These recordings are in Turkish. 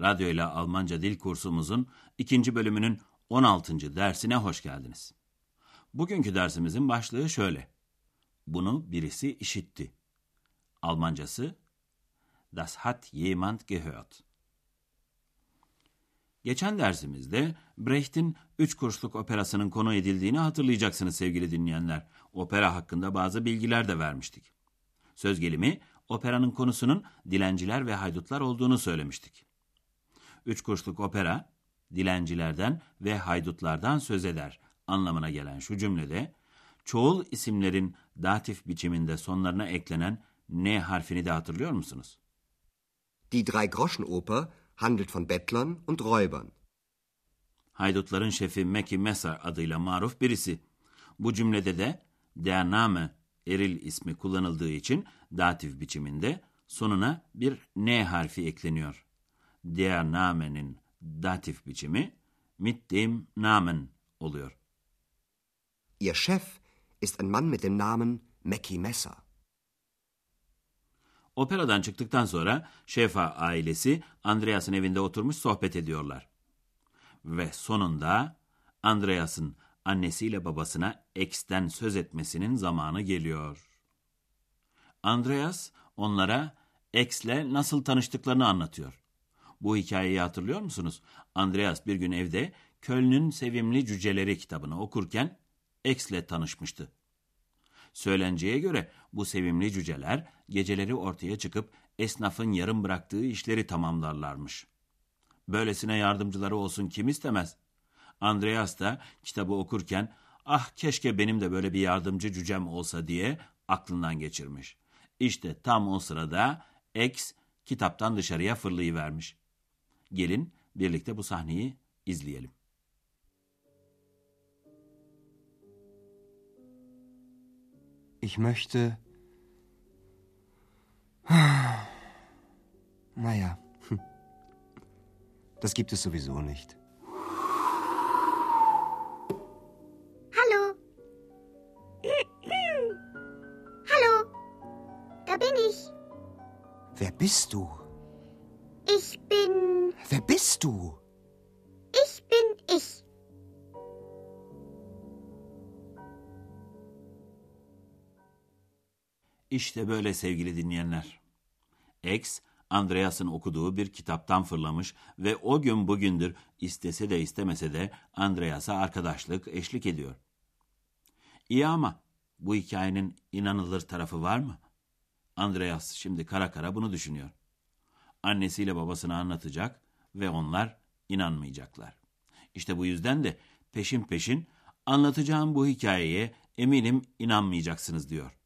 Radyo ile Almanca dil kursumuzun ikinci bölümünün 16. dersine hoş geldiniz. Bugünkü dersimizin başlığı şöyle. Bunu birisi işitti. Almancası Das hat jemand gehört. Geçen dersimizde Brecht'in üç kuruşluk operasının konu edildiğini hatırlayacaksınız sevgili dinleyenler. Opera hakkında bazı bilgiler de vermiştik. Söz gelimi operanın konusunun dilenciler ve haydutlar olduğunu söylemiştik. Üç kuruşluk opera, dilencilerden ve haydutlardan söz eder anlamına gelen şu cümlede, çoğul isimlerin datif biçiminde sonlarına eklenen N harfini de hatırlıyor musunuz? Die Drei-Groschen-Oper handelt von Bettlern und Räubern. Haydutların şefi Mackie Messer adıyla maruf birisi. Bu cümlede de der Name eril ismi kullanıldığı için datif biçiminde sonuna bir N harfi ekleniyor. Der Namen'in datif biçimi mit dem Namen oluyor. Ihr Chef ist ein Mann mit dem Namen Mackie Messer. Operadan çıktıktan sonra Şefa ailesi Andreas'ın evinde oturmuş sohbet ediyorlar. Ve sonunda Andreas'ın annesiyle babasına X'ten söz etmesinin zamanı geliyor. Andreas onlara X'le nasıl tanıştıklarını anlatıyor. Bu hikayeyi hatırlıyor musunuz? Andreas bir gün evde Köln'ün Sevimli Cüceleri kitabını okurken X'le tanışmıştı. Söylenceye göre bu sevimli cüceler geceleri ortaya çıkıp esnafın yarım bıraktığı işleri tamamlarlarmış. Böylesine yardımcıları olsun kim istemez? Andreas da kitabı okurken ah keşke benim de böyle bir yardımcı cücem olsa diye aklından geçirmiş. İşte tam o sırada X kitaptan dışarıya fırlayıvermiş. Gelin birlikte bu sahneyi izleyelim. Ich möchte. Naja, das gibt es sowieso nicht. Hallo. Hallo. Da bin ich. Wer bist du? Bist du? Ich bin ich. İşte böyle sevgili dinleyenler. X, Andreas'ın okuduğu bir kitaptan fırlamış ve o gün bugündür istese de istemese de Andreas'a arkadaşlık, eşlik ediyor. İyi ama bu hikayenin inanılır tarafı var mı? Andreas şimdi kara kara bunu düşünüyor. Annesiyle babasına anlatacak ve onlar inanmayacaklar. İşte bu yüzden de peşin peşin anlatacağım bu hikayeye eminim inanmayacaksınız diyor.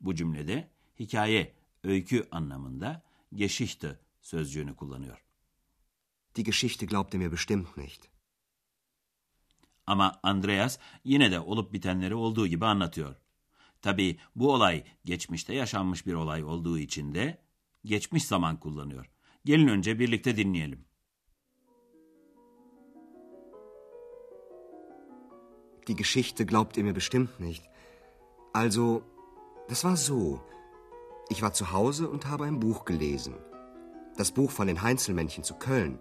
Bu cümlede hikaye, öykü anlamında Geschichte sözcüğünü kullanıyor. Die Geschichte glaubt er mir bestimmt nicht. Ama Andreas yine de olup bitenleri olduğu gibi anlatıyor. Tabii bu olay geçmişte yaşanmış bir olay olduğu için de geçmiş zaman kullanıyor. Gelin önce birlikte dinleyelim. Die Geschichte glaubt er mir bestimmt nicht. Also, das war so. Ich war zu Hause und habe ein Buch gelesen. Das Buch von den Heinzelmännchen zu Köln.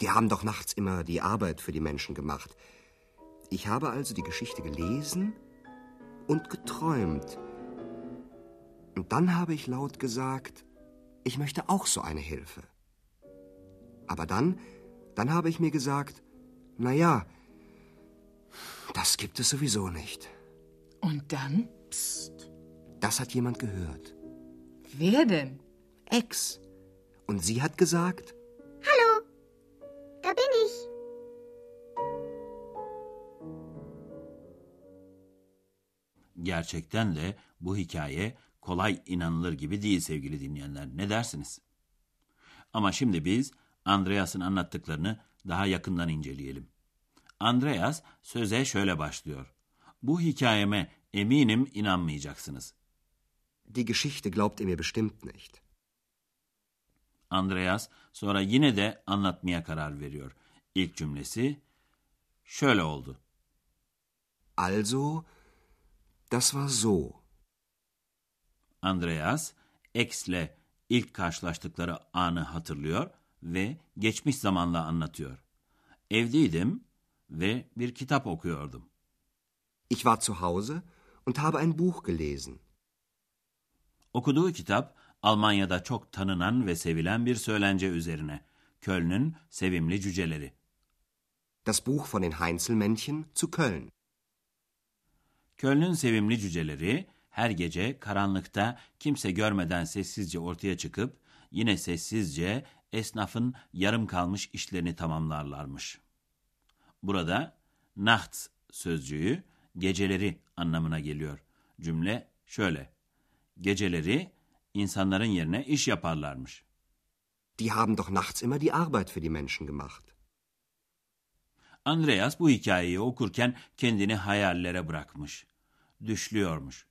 Die haben doch nachts immer die Arbeit für die Menschen gemacht. Ich habe also die Geschichte gelesen und geträumt. Und dann habe ich laut gesagt, ich möchte auch so eine Hilfe. Aber dann, dann habe ich mir gesagt, na ja, das gibt es sowieso nicht. Und dann? Psst. Das hat jemand gehört. Wer denn? Ex. Und sie hat gesagt, Hallo. Da bin ich. Gerçekten de bu hikaye kolay inanılır gibi değil sevgili dinleyenler. Ne dersiniz? Ama şimdi biz Andreas'ın anlattıklarını daha yakından inceleyelim. Andreas söze şöyle başlıyor. Bu hikayeme eminim inanmayacaksınız. Die Geschichte glaubt ihr mir bestimmt nicht. Andreas sonra yine de anlatmaya karar veriyor. İlk cümlesi şöyle oldu. Also, das war so. Andreas, X'le ilk karşılaştıkları anı hatırlıyor ve geçmiş zamanla anlatıyor. Evdeydim ve bir kitap okuyordum. Ich war zu Hause und habe ein Buch gelesen. Okuduğu kitap Almanya'da çok tanınan ve sevilen bir söylence üzerine. Köln'ün sevimli cüceleri. Das Buch von den Heinzelmännchen zu Köln. Köln'ün sevimli cüceleri her gece karanlıkta kimse görmeden sessizce ortaya çıkıp yine sessizce esnafın yarım kalmış işlerini tamamlarlarmış. Burada nachts sözcüğü geceleri anlamına geliyor. Cümle şöyle. Geceleri insanların yerine iş yaparlarmış. Die haben doch nachts immer die Arbeit für die Menschen gemacht. Andreas bu hikayeyi okurken kendini hayallere bırakmış. Düşlüyormuş.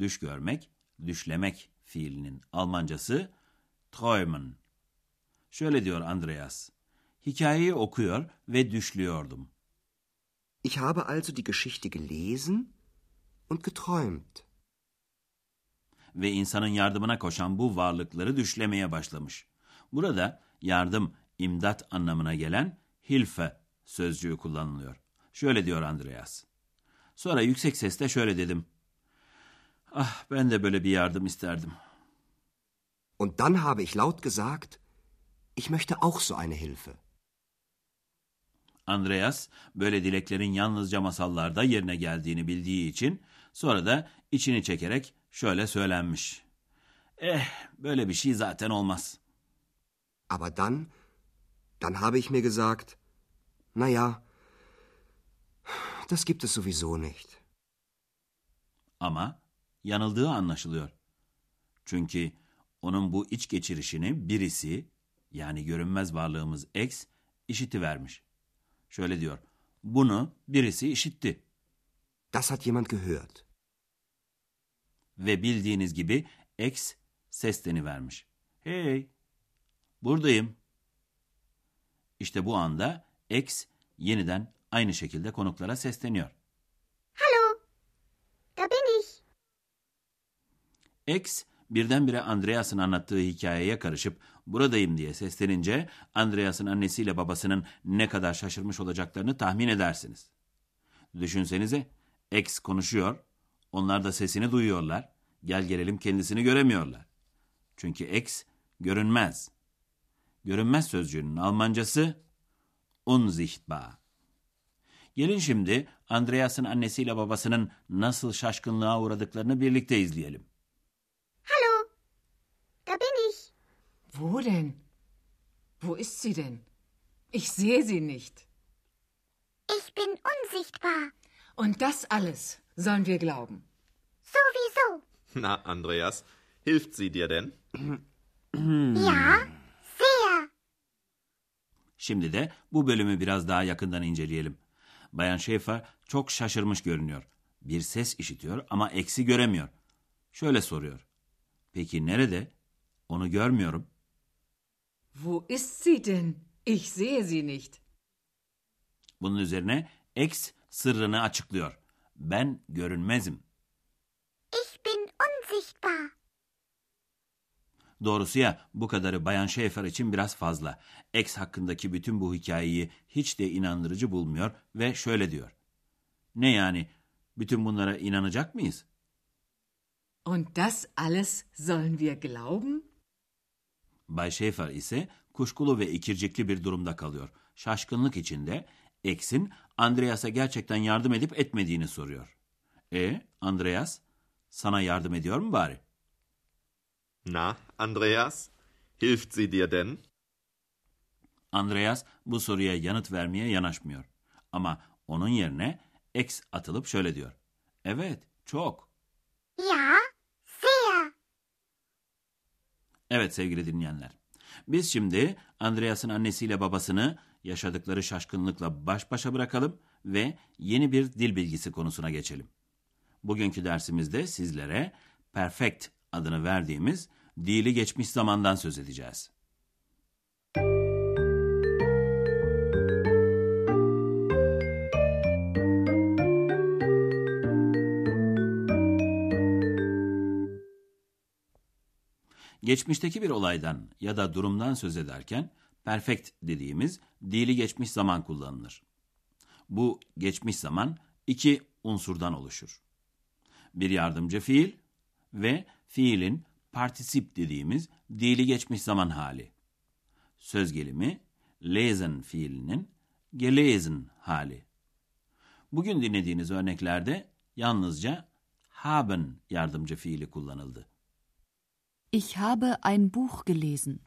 Düş görmek, düşlemek fiilinin Almancası träumen. Şöyle diyor Andreas. Hikayeyi okuyor ve düşlüyordum. Ich habe also die Geschichte gelesen und geträumt. Ve insanın yardımına koşan bu varlıkları düşlemeye başlamış. Burada yardım, imdat anlamına gelen Hilfe sözcüğü kullanılıyor. Şöyle diyor Andreas. Sonra yüksek sesle şöyle dedim. Ah ben de böyle bir yardım isterdim. Und dann habe ich laut gesagt, ich möchte auch so eine Hilfe. Andreas böyle dileklerin yalnızca masallarda yerine geldiğini bildiği için sonra da içini çekerek şöyle söylenmiş. Eh böyle bir şey zaten olmaz. Aber dann, dann habe ich mir gesagt, na ja, das gibt es sowieso nicht. Ama yanıldığı anlaşılıyor. Çünkü onun bu iç geçirişini birisi yani görünmez varlığımız X işitivermiş. Şöyle diyor. Bunu birisi işitti. Das hat jemand gehört. Ve bildiğiniz gibi X seslenivermiş. Hey, buradayım. İşte bu anda X yeniden aynı şekilde konuklara sesleniyor. Hallo, da bin ich. X birdenbire Andreas'ın anlattığı hikayeye karışıp buradayım diye seslenince Andreas'ın annesiyle babasının ne kadar şaşırmış olacaklarını tahmin edersiniz. Düşünsenize X konuşuyor, onlar da sesini duyuyorlar, gel gelelim kendisini göremiyorlar. Çünkü X görünmez. Görünmez sözcüğünün Almancası unsichtbar. Gelin şimdi Andreas'ın annesiyle babasının nasıl şaşkınlığa uğradıklarını birlikte izleyelim. Hallo, da bin ich. Wo denn? Wo ist sie denn? Ich sehe sie nicht. Ich bin unsichtbar. Und das alles sollen wir glauben. Sowieso. Na, Andreas, hilft sie dir denn? Ja, sehr. Şimdi de bu bölümü biraz daha yakından inceleyelim. Bayan Schäfer çok şaşırmış görünüyor. Bir ses işitiyor ama eksi göremiyor. Şöyle soruyor. Peki nerede? Onu görmüyorum. Wo ist sie denn? Ich sehe sie nicht. Bunun üzerine X sırrını açıklıyor. Ben görünmezim. Ich bin unsichtbar. Doğrusu ya bu kadarı Bayan Schäfer için biraz fazla. X hakkındaki bütün bu hikayeyi hiç de inandırıcı bulmuyor ve şöyle diyor. Ne yani? Bütün bunlara inanacak mıyız? Und das alles sollen wir glauben? Bay Schäfer ise kuşkulu ve ikircikli bir durumda kalıyor. Şaşkınlık içinde X'in Andreas'a gerçekten yardım edip etmediğini soruyor. E, Andreas, sana yardım ediyor mu bari? Na, Andreas, hilft sie dir denn? Andreas bu soruya yanıt vermeye yanaşmıyor. Ama onun yerine X atılıp şöyle diyor. Evet, çok. Ja, sehr. Evet sevgili dinleyenler. Biz şimdi Andreas'ın annesiyle babasını yaşadıkları şaşkınlıkla baş başa bırakalım ve yeni bir dil bilgisi konusuna geçelim. Bugünkü dersimizde sizlere perfect adını verdiğimiz dili geçmiş zamandan söz edeceğiz. Geçmişteki bir olaydan ya da durumdan söz ederken perfect dediğimiz dili geçmiş zaman kullanılır. Bu geçmiş zaman iki unsurdan oluşur. Bir yardımcı fiil ve fiilin partisip dediğimiz dili geçmiş zaman hali. Söz gelimi lesen fiilinin gelesen hali. Bugün dinlediğiniz örneklerde yalnızca haben yardımcı fiili kullanıldı. Ich habe ein Buch gelesen.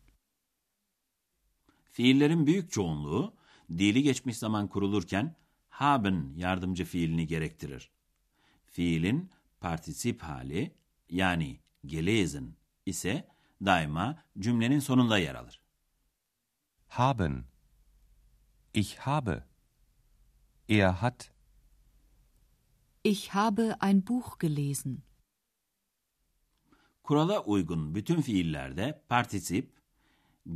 Fiillerin büyük çoğunluğu dili geçmiş zaman kurulurken haben yardımcı fiilini gerektirir. Fiilin partisip hali yani gelesen ise daima cümlenin sonunda yer alır. Haben. Ich habe. Er hat. Ich habe ein Buch gelesen. Kurala uygun bütün fiillerde partisip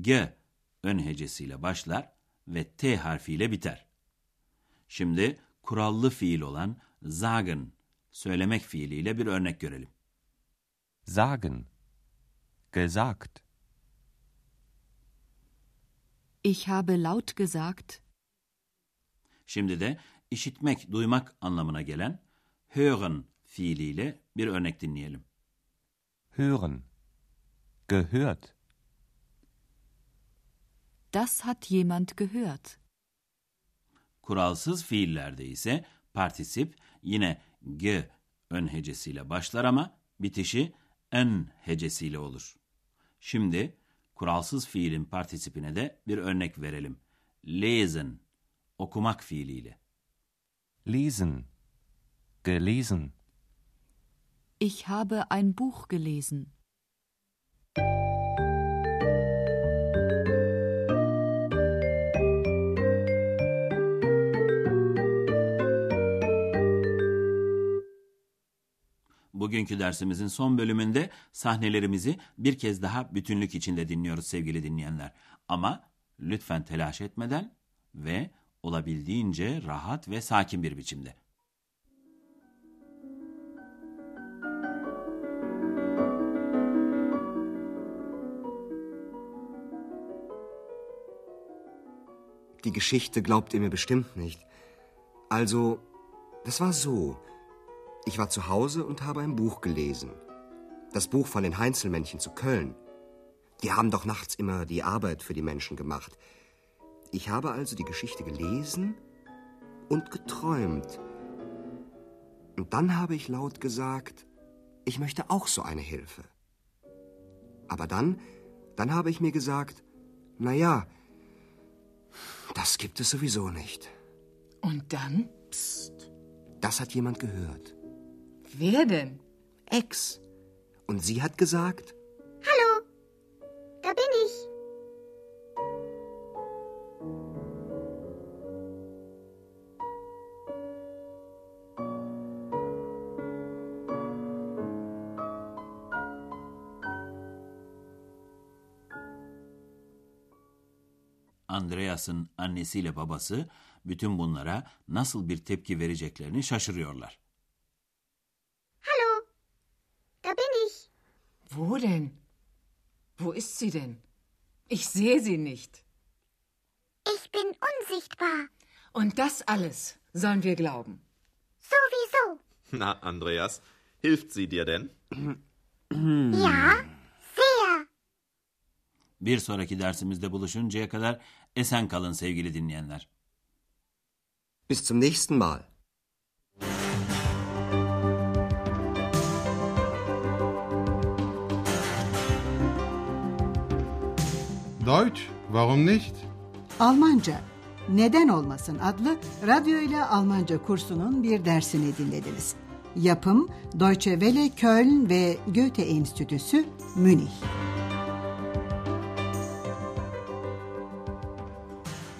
g ön hecesiyle başlar ve t harfiyle biter. Şimdi kurallı fiil olan sagen söylemek fiiliyle bir örnek görelim. Sagen. Gesagt. Ich habe laut gesagt. Şimdi de işitmek, duymak anlamına gelen hören fiiliyle bir örnek dinleyelim. Hören. Gehört. Das hat jemand gehört. Kuralsız fiillerde ise partisip yine g ön hecesiyle başlar ama bitişi en hecesiyle olur. Şimdi kuralsız fiilin partisipine de bir örnek verelim. Lesen, okumak fiiliyle. Lesen. Gelesen. Ich habe ein Buch gelesen. Bugünkü dersimizin son bölümünde sahnelerimizi bir kez daha bütünlük içinde dinliyoruz sevgili dinleyenler. Ama lütfen telaş etmeden ve olabildiğince rahat ve sakin bir biçimde. Die Geschichte glaubt ihr mir bestimmt nicht. Also, das war so. Ich war zu Hause und habe ein Buch gelesen. Das Buch von den Heinzelmännchen zu Köln. Die haben doch nachts immer die Arbeit für die Menschen gemacht. Ich habe also die Geschichte gelesen und geträumt. Und dann habe ich laut gesagt, ich möchte auch so eine Hilfe. Aber dann, dann habe ich mir gesagt, na ja, das gibt es sowieso nicht. Und dann? Das hat jemand gehört. Wer denn? Ex. Und sie hat gesagt, Andreas'ın annesiyle babası bütün bunlara nasıl bir tepki vereceklerini şaşırıyorlar. Hallo, da bin ich. Wo denn? Wo ist sie denn? Ich sehe sie nicht. Ich bin unsichtbar. Und das alles sollen wir glauben. Sowieso. Na, Andreas, hilft sie dir denn? Ja. Bir sonraki dersimizde buluşuncaya kadar esen kalın sevgili dinleyenler. bis zum nächsten Mal. Deutsch, warum nicht? Almanca Neden Olmasın adlı radyo ile Almanca kursunun bir dersini dinlediniz. Yapım Deutsche Welle Köln ve Goethe Enstitüsü Münih.